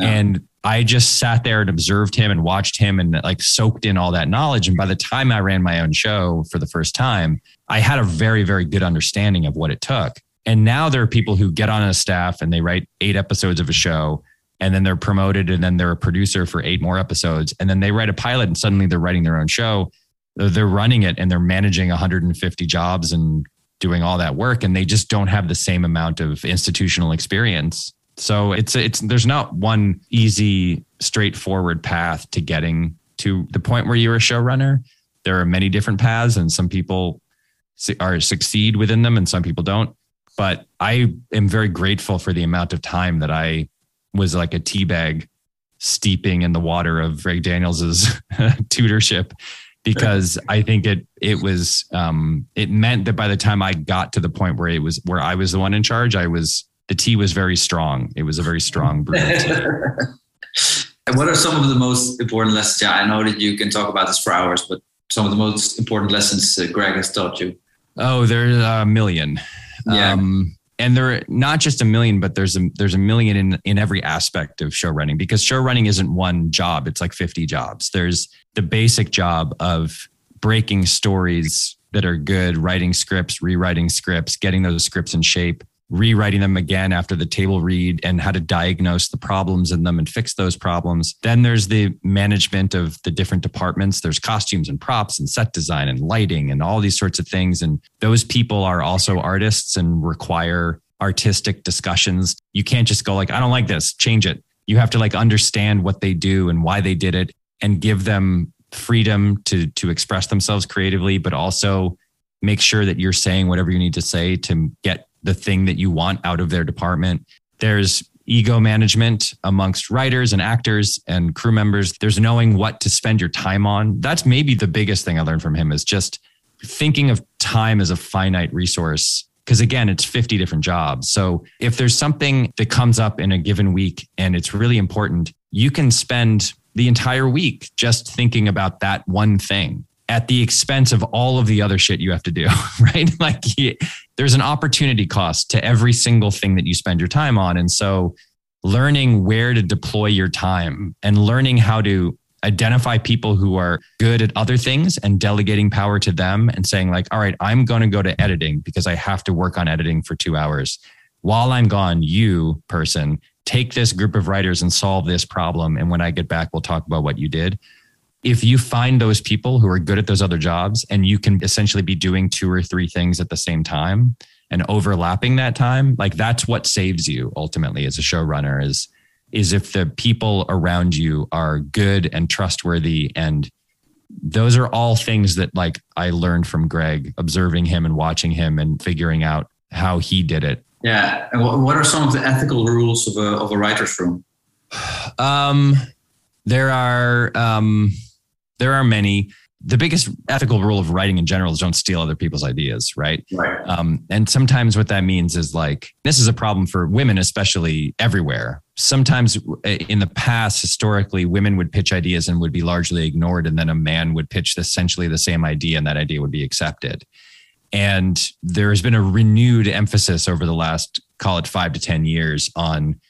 And I just sat there and observed him and watched him and like soaked in all that knowledge. And by the time I ran my own show for the first time, I had a very, very good understanding of what it took. And now there are people who get on a staff and they write eight episodes of a show and then they're promoted and then they're a producer for eight more episodes. And then they write a pilot and suddenly they're writing their own show. They're- running it and they're managing 150 jobs and doing all that work. And they just don't have the same amount of institutional experience. So it's it's there's not one easy, straightforward path to getting to the point where you're a showrunner. There are many different paths, and some people are succeed within them, and some people don't. But I am very grateful for the amount of time that I was like a tea bag steeping in the water of Greg Daniels's [laughs] tutorship because I think it it was um, it meant that by the time I got to the point where it was where I was the one in charge, I was the tea was very strong. It was a very strong brew. [laughs] And what are some of the most important lessons? Yeah, I know that you can talk about this for hours, but some of the most important lessons uh, Greg has taught you. Oh, there's a million. Yeah. Um, and there are not just a million, but there's a there's a million in in every aspect of show running because show running isn't one job; it's like 50 jobs. There's the basic job of breaking stories that are good, writing scripts, rewriting scripts, getting those scripts in shape, rewriting them again after the table read, and how to diagnose the problems in them and fix those problems. Then there's the management of the different departments. There's costumes and props and set design and lighting and all these sorts of things. And those people are also artists and require artistic discussions. You can't just go like, I don't like this, change it. You have to like understand what they do and why they did it and give them freedom to to express themselves creatively, but also make sure that you're saying whatever you need to say to get the thing that you want out of their department. There's ego management amongst writers and actors and crew members. There's knowing what to spend your time on. That's maybe the biggest thing I learned from him is just thinking of time as a finite resource. Because again, it's 50 different jobs. So if there's something that comes up in a given week and it's really important, you can spend the entire week just thinking about that one thing at the expense of all of the other shit you have to do, [laughs] right? Like there's an opportunity cost to every single thing that you spend your time on. And so learning where to deploy your time and learning how to identify people who are good at other things and delegating power to them and saying like all right i'm going to go to editing because i have to work on editing for 2 hours. While i'm gone you person take this group of writers and solve this problem. And when i get back we'll talk about what you did if you find those people who are good at those other jobs and you can essentially be doing two or three things at the same time and overlapping that time like that's what saves you ultimately as a showrunner is is if the people around you are good and trustworthy and those are all things that like I learned from Greg observing him and watching him and figuring out how he did it Yeah. And what, what are some of the ethical rules of a, of a writer's room? [sighs] Um, there are um, there are many. the biggest ethical rule of writing in general is don't steal other people's ideas, right? Right. Um, and sometimes what that means is like this is a problem for women, especially everywhere. Sometimes uh, in the past, historically, women would pitch ideas and would be largely ignored, and then a man would pitch essentially the same idea, and that idea would be accepted. And there has been a renewed emphasis over the last, call it five to 10 years, on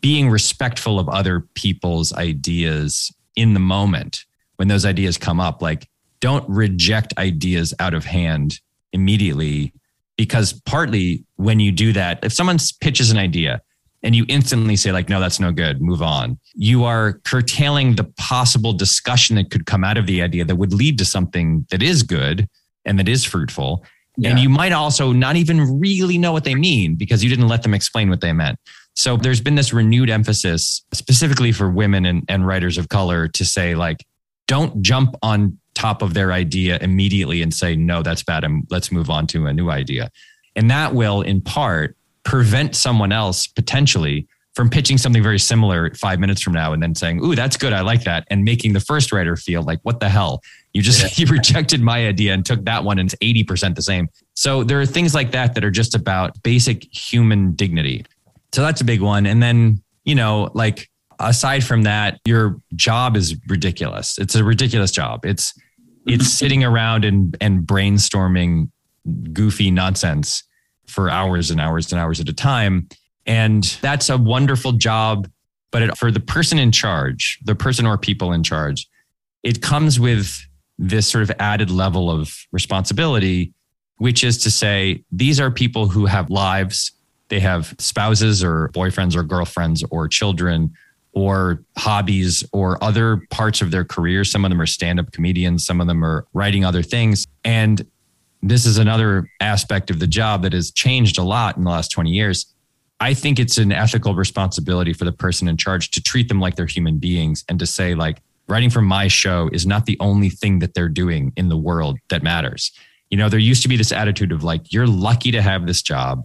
being respectful of other people's ideas in the moment when those ideas come up. Like, don't reject ideas out of hand immediately, because partly when you do that, if someone pitches an idea and you instantly say, like, no, that's no good, move on, you are curtailing the possible discussion that could come out of the idea that would lead to something that is good and that is fruitful. Yeah. And you might also not even really know what they mean because you didn't let them explain what they meant. So there's been this renewed emphasis specifically for women and, and writers of color to say, like, don't jump on top of their idea immediately and say, no, that's bad. And let's move on to a new idea. And that will, in part, prevent someone else potentially from pitching something very similar five minutes from now and then saying, Ooh, that's good. I like that. And making the first writer feel like, what the hell? You just, [laughs] you rejected my idea and took that one and it's 80% the same. So there are things like that that are just about basic human dignity. So that's a big one. And then, you know, like aside from that, your job is ridiculous. It's a ridiculous job. It's, it's [laughs] sitting around and, and brainstorming goofy nonsense for hours and hours and hours at a time and that's a wonderful job. But it, for the person in charge, the person or people in charge, it comes with this sort of added level of responsibility, which is to say, these are people who have lives. They have spouses or boyfriends or girlfriends or children or hobbies or other parts of their career. Some of them are stand up comedians, some of them are writing other things. And this is another aspect of the job that has changed a lot in the last 20 years. I think it's an ethical responsibility for the person in charge to treat them like they're human beings and to say, like, writing for my show is not the only thing that they're doing in the world that matters. You know, there used to be this attitude of like, you're lucky to have this job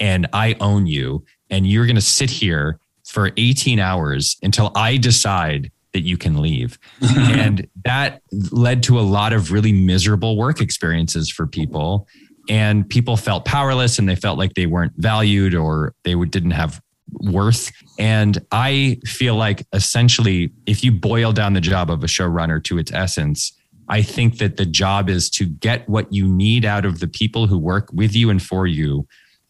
and I own you, and you're going to sit here for 18 hours until I decide that you can leave. [laughs] and that led to a lot of really miserable work experiences for people and people felt powerless and they felt like they weren't valued or they didn't have worth. And I feel like essentially, if you boil down the job of a showrunner to its essence, I think that the job is to get what you need out of the people who work with you and for you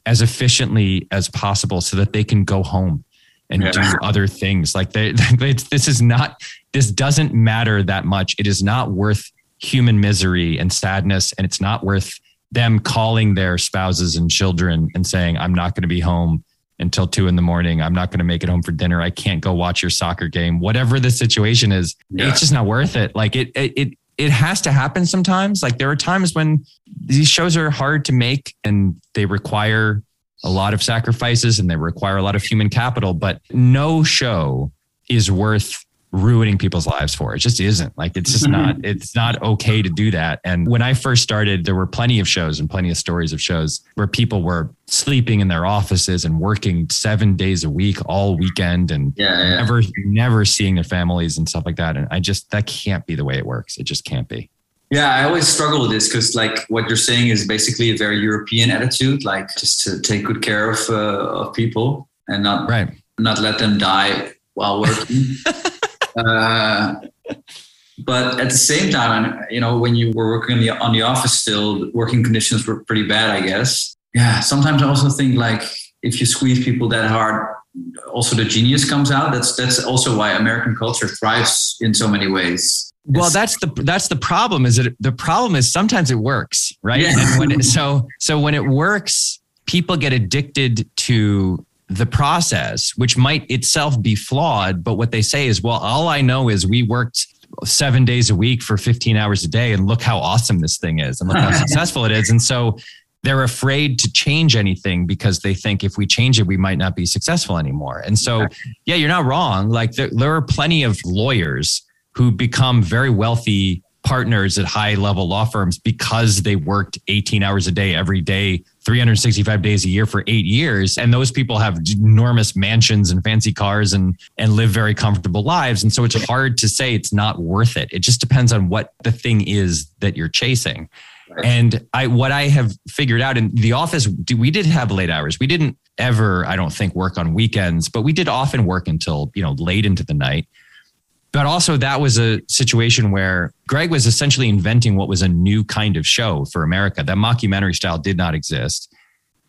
as efficiently as possible so that they can go home and yeah. do other things. Like [laughs] they, this is not, this doesn't matter that much. It is not worth human misery and sadness, and it's not worth them calling their spouses and children and saying, I'm not going to be home until two in the morning. I'm not going to make it home for dinner. I can't go watch your soccer game. Whatever the situation is, yeah. it's just not worth it. Like it, it, it, it has to happen sometimes. Like there are times when these shows are hard to make and they require a lot of sacrifices and they require a lot of human capital, but no show is worth ruining people's lives for. It just isn't. Like it's just not mm-hmm. it's not okay to do that. And when I first started, there were plenty of shows and plenty of stories of shows where people were sleeping in their offices and working 7 days a week all weekend and yeah, yeah. never never seeing their families and stuff like that. And I just that can't be the way it works. It just can't be. Yeah, I always struggle with this because, like, what you're saying is basically a very European attitude, like just to take good care of uh, of people and not right. not let them die while working. [laughs] Uh, but at the same time, you know, when you were working on the, on the office still, working conditions were pretty bad, I guess. Yeah, sometimes I also think like if you squeeze people that hard, also the genius comes out. That's that's also why American culture thrives in so many ways. Well, that's the that's the problem. Is that the problem is sometimes it works, right? Yeah. And when it, so so when it works, people get addicted to the process, which might itself be flawed. But what they say is, well, all I know is we worked seven days a week for 15 hours a day and look how awesome this thing is and look how [laughs] successful it is. And so they're afraid to change anything because they think if we change it, we might not be successful anymore. And so, yeah, you're not wrong. Like there, there are plenty of lawyers who become very wealthy partners at high level law firms because they worked 18 hours a day every day 365 days a year for eight years. And those people have enormous mansions and fancy cars and, and live very comfortable lives. And so it's hard to say it's not worth it. It just depends on what the thing is that you're chasing. And I, what I have figured out in the office, we did have late hours. We didn't ever, I don't think, work on weekends, but we did often work until, you know, late into the night. But also, that was a situation where Greg was essentially inventing what was a new kind of show for America. That mockumentary style did not exist.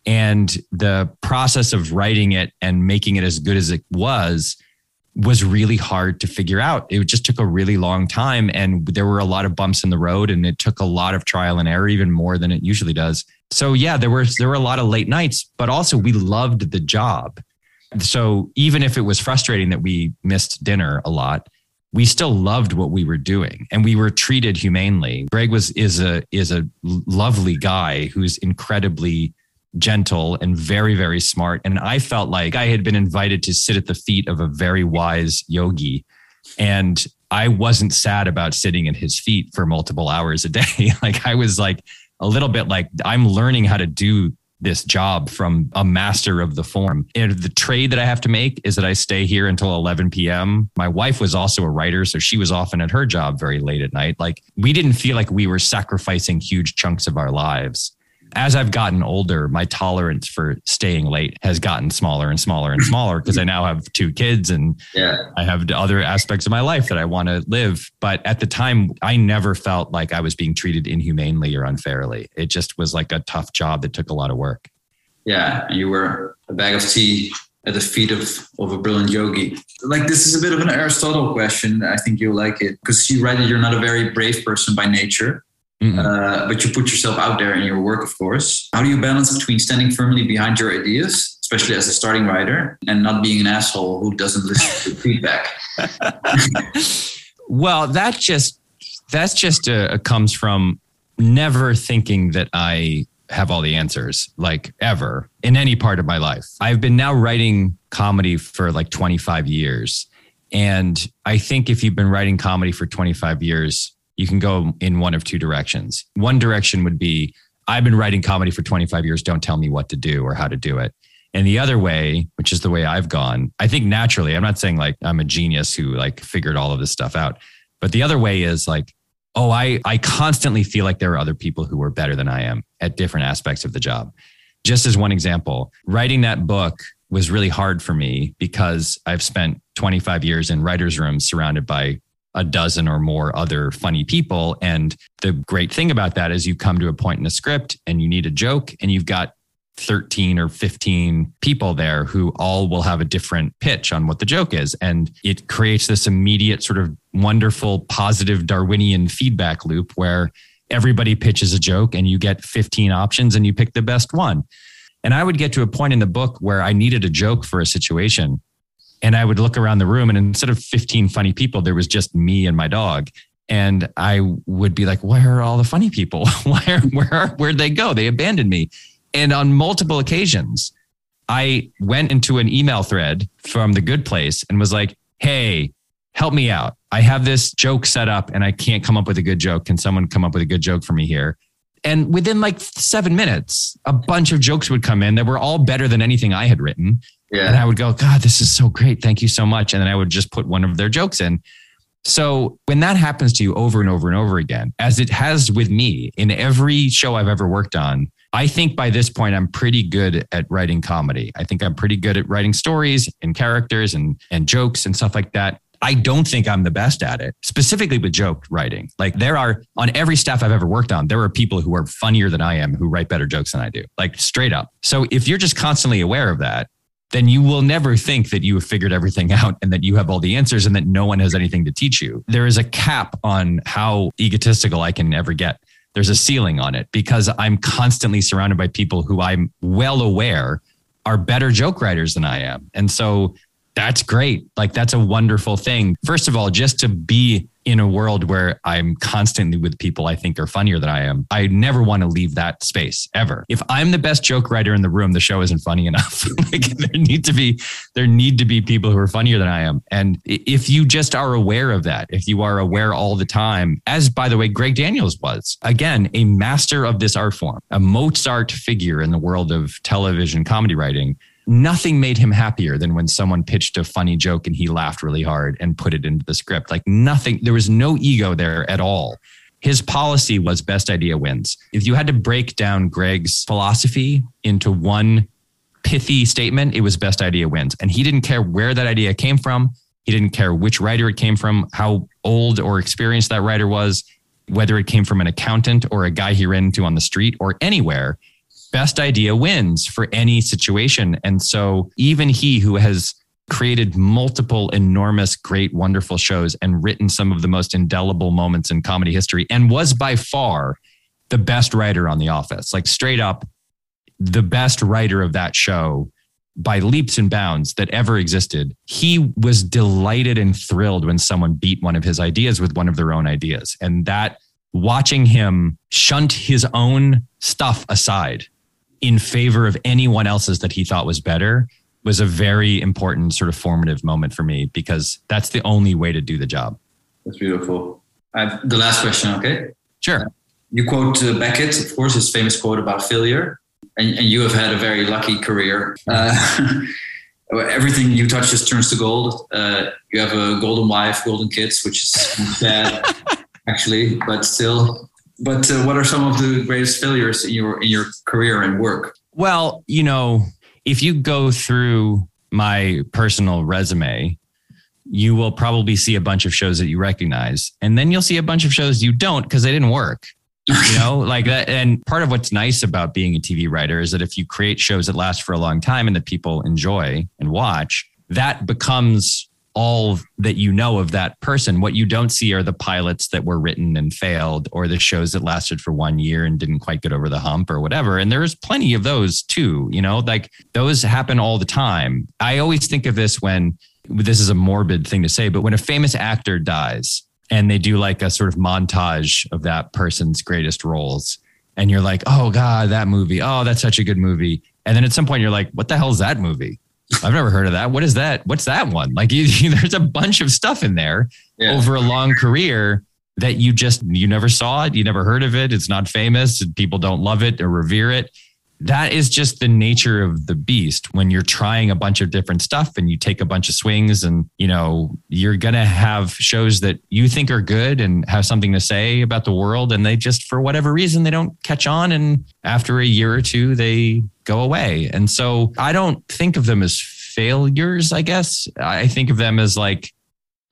And the process of writing it and making it as good as it was was really hard to figure out. It just took a really long time and there were a lot of bumps in the road and it took a lot of trial and error even more than it usually does. So yeah, there were there were a lot of late nights, but also we loved the job. So even if it was frustrating that we missed dinner a lot, we still loved what we were doing and we were treated humanely. Greg was is a is a lovely guy who's incredibly gentle and very, very smart. And I felt like I had been invited to sit at the feet of a very wise yogi. And I wasn't sad about sitting at his feet for multiple hours a day. [laughs] like I was like a little bit like I'm learning how to do this job from a master of the form. And the trade that I have to make is that I stay here until 11 p.m. My wife was also a writer, so she was often at her job very late at night. Like we didn't feel like we were sacrificing huge chunks of our lives as I've gotten older, my tolerance for staying late has gotten smaller and smaller and smaller because I now have two kids and yeah. I have other aspects of my life that I want to live. But at the time, I never felt like I was being treated inhumanely or unfairly. It just was like a tough job that took a lot of work. Yeah, you were a bag of tea at the feet of, of a brilliant yogi. Like this is a bit of an Aristotle question. I think you'll like it because you write that you're not a very brave person by nature. Uh, but you put yourself out there in your work, of course. How do you balance between standing firmly behind your ideas, especially as a starting writer, and not being an asshole who doesn't listen to [laughs] feedback? [laughs] well, that just that's just a, a comes from never thinking that I have all the answers, like ever in any part of my life. I've been now writing comedy for like 25 years. And I think if you've been writing comedy for 25 years, you can go in one of two directions. One direction would be I've been writing comedy for 25 years, don't tell me what to do or how to do it. And the other way, which is the way I've gone, I think naturally, I'm not saying like I'm a genius who like figured all of this stuff out, but the other way is like, oh, I I constantly feel like there are other people who are better than I am at different aspects of the job. Just as one example, writing that book was really hard for me because I've spent 25 years in writers' rooms surrounded by a dozen or more other funny people. And the great thing about that is you come to a point in a script and you need a joke and you've got 13 or 15 people there who all will have a different pitch on what the joke is. And it creates this immediate sort of wonderful, positive Darwinian feedback loop where everybody pitches a joke and you get 15 options and you pick the best one. And I would get to a point in the book where I needed a joke for a situation and I would look around the room, and instead of 15 funny people, there was just me and my dog. And I would be like, where are all the funny people? [laughs] where, where, where'd they go? They abandoned me. And on multiple occasions, I went into an email thread from the good place and was like, hey, help me out. I have this joke set up and I can't come up with a good joke. Can someone come up with a good joke for me here? And within like seven minutes, a bunch of jokes would come in that were all better than anything I had written. Yeah. And I would go, God, this is so great. Thank you so much. And then I would just put one of their jokes in. So when that happens to you over and over and over again, as it has with me in every show I've ever worked on, I think by this point I'm pretty good at writing comedy. I think I'm pretty good at writing stories and characters and and jokes and stuff like that. I don't think I'm the best at it, specifically with joke writing. Like there are on every staff I've ever worked on, there are people who are funnier than I am who write better jokes than I do, like straight up. So if you're just constantly aware of that, then you will never think that you have figured everything [laughs] out and that you have all the answers and that no one has anything to teach you. There is a cap on how egotistical I can ever get. There's a ceiling on it because I'm constantly surrounded by people who I'm well aware are better joke writers than I am. And so that's great. Like that's a wonderful thing. First of all, just to be in a world where I'm constantly with people I think are funnier than I am, I never want to leave that space ever. If I'm the best joke writer in the room, the show isn't funny enough. [laughs] like there need to be there need to be people who are funnier than I am. And if you just are aware of that, if you are aware all the time, as by the way Greg Daniels was, again, a master of this art form, a Mozart figure in the world of television comedy writing, nothing made him happier than when someone pitched a funny joke and he laughed really hard and put it into the script. Like nothing, there was no ego there at all. His policy was best idea wins. If you had to break down Greg's philosophy into one pithy statement, it was best idea wins. And he didn't care where that idea came from. He didn't care which writer it came from, how old or experienced that writer was, whether it came from an accountant or a guy he ran into on the street or anywhere best idea wins for any situation. And so even he who has created multiple enormous, great, wonderful shows and written some of the most indelible moments in comedy history and was by far the best writer on The Office, like straight up the best writer of that show by leaps and bounds that ever existed. He was delighted and thrilled when someone beat one of his ideas with one of their own ideas. And that watching him shunt his own stuff aside in favor of anyone else's that he thought was better was a very important sort of formative moment for me because that's the only way to do the job. That's beautiful. Uh, the last question, okay? Sure. You quote uh, Beckett, of course, his famous quote about failure, and, and you have had a very lucky career. Uh, [laughs] everything you touch just turns to gold. Uh, you have a golden wife, golden kids, which is sad, [laughs] actually, but still, but uh, what are some of the greatest failures in your in your career and work? Well, you know, if you go through my personal resume, you will probably see a bunch of shows that you recognize, and then you'll see a bunch of shows you don't because they didn't work. you [laughs] know, like that. And part of what's nice about being a TV writer is that if you create shows that last for a long time and that people enjoy and watch, that becomes all that you know of that person. What you don't see are the pilots that were written and failed, or the shows that lasted for one year and didn't quite get over the hump, or whatever. And there's plenty of those too. You know, like those happen all the time. I always think of this when this is a morbid thing to say, but when a famous actor dies and they do like a sort of montage of that person's greatest roles, and you're like, oh God, that movie. Oh, that's such a good movie. And then at some point you're like, what the hell is that movie? I've never heard of that. What is that? What's that one? Like [laughs] you, you, there's a bunch of stuff in there yeah. over a long career that you just you never saw it, you never heard of it. It's not famous. People don't love it or revere it. That is just the nature of the beast. When you're trying a bunch of different stuff and you take a bunch of swings, and you know you're gonna have shows that you think are good and have something to say about the world, and they just for whatever reason they don't catch on, and after a year or two they go away. And so I don't think of them as failures, I guess. I think of them as like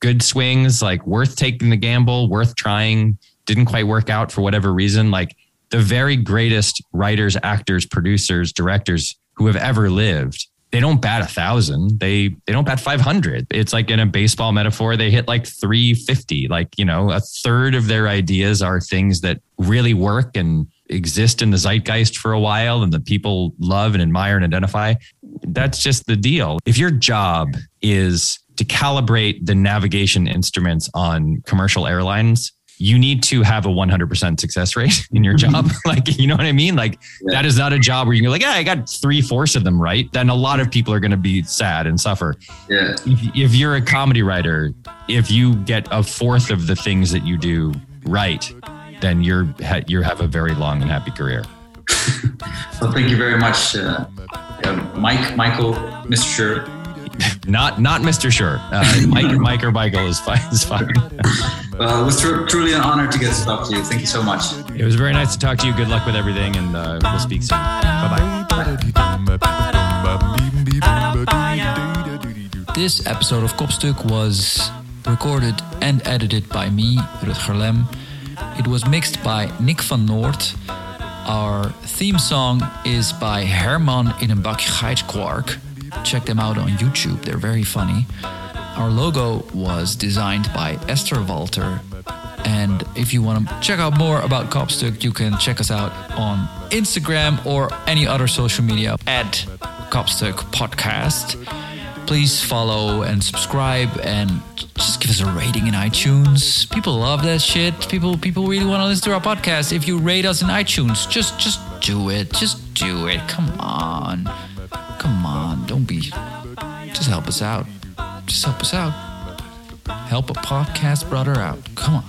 good swings, like worth taking the gamble, worth trying, didn't quite work out for whatever reason. Like the very greatest writers, actors, producers, directors who have ever lived they don't bat a thousand. They they don't bat five hundred. It's like in a baseball metaphor, they hit like three fifty. Like you know, a third of their ideas are things that really work and exist in the zeitgeist for a while and the people love and admire and identify. That's just the deal. If your job is to calibrate the navigation instruments on commercial airlines, you need to have a 100% success rate [laughs] in your job. [laughs] like, you know what I mean? Like, yeah. that is not a job where you're like, yeah, I got three fourths of them right. Then a lot of people are going to be sad and suffer. Yeah. If, if you're a comedy writer, if you get a fourth of the things that you do right, then you're you have a very long and happy career. [laughs] well, thank you very much, uh, uh, Mike, Michael, Mr. Schur. not not Mr. Sure. Uh, Mike, Mike or Michael is fine. Is fine. Well, it was tr- truly an honor to get to talk to you. Thank you so much. It was very nice to talk to you. Good luck with everything, and uh, we'll speak soon. Bye bye. This episode of Kopstuk was recorded and edited by me, Rutger Lem. It was mixed by Nick van Noort. Our theme song is by Herman in een bakje geitskwark. Check them out on YouTube, they're very funny. Our logo was designed by Esther Walter. And if you want to check out more about Kopstuk, you can check us out on Instagram or any other social media at Kopstuk Podcast. please follow and subscribe and just give us a rating in iTunes. People love that shit. People people really want to listen to our podcast. If you rate us in iTunes, just just do it. Just do it. Come on. Come on. Don't be just help us out. Just help us out. Help a podcast brother out. Come on.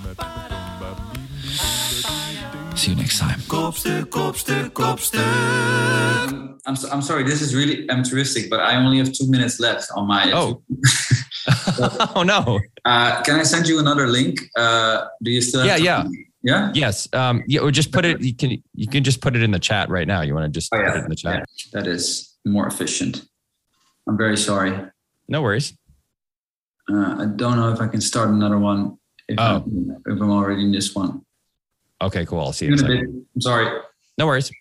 See you next time. Kopstuk, kopstuk, kopstuk. I'm, so, I'm sorry, this is really amatöristic, but I only have two minutes left on my. Oh. [laughs] oh no. Uh, can I send you another link? Uh, do you still? Have Yeah, time? Yeah. Yes. Um, yeah, or just put it. You can you can just put it in the chat right now. You want to just Oh, put it in the chat? yeah. That is more efficient. I'm very sorry. No worries. Uh, I don't know if I can start another one if, Oh. I'm, if I'm already in this one. Okay, cool. I'll see you in a second. bit. I'm sorry. No worries.